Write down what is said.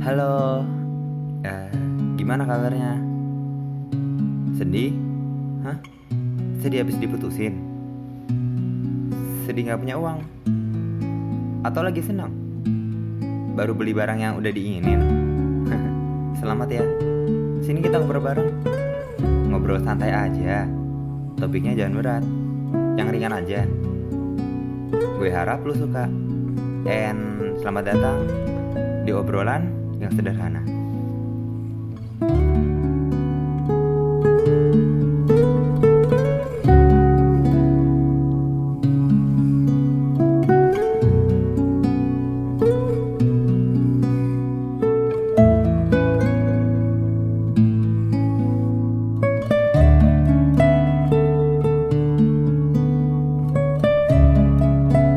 Halo, eh, gimana kabarnya? Sedih? Hah? Sedih habis diputusin? Sedih gak punya uang? Atau lagi senang? Baru beli barang yang udah diinginin? Selamat ya, sini kita ngobrol bareng Ngobrol santai aja Topiknya jangan berat, yang ringan aja Gue harap lu suka And selamat datang di obrolan yang sederhana.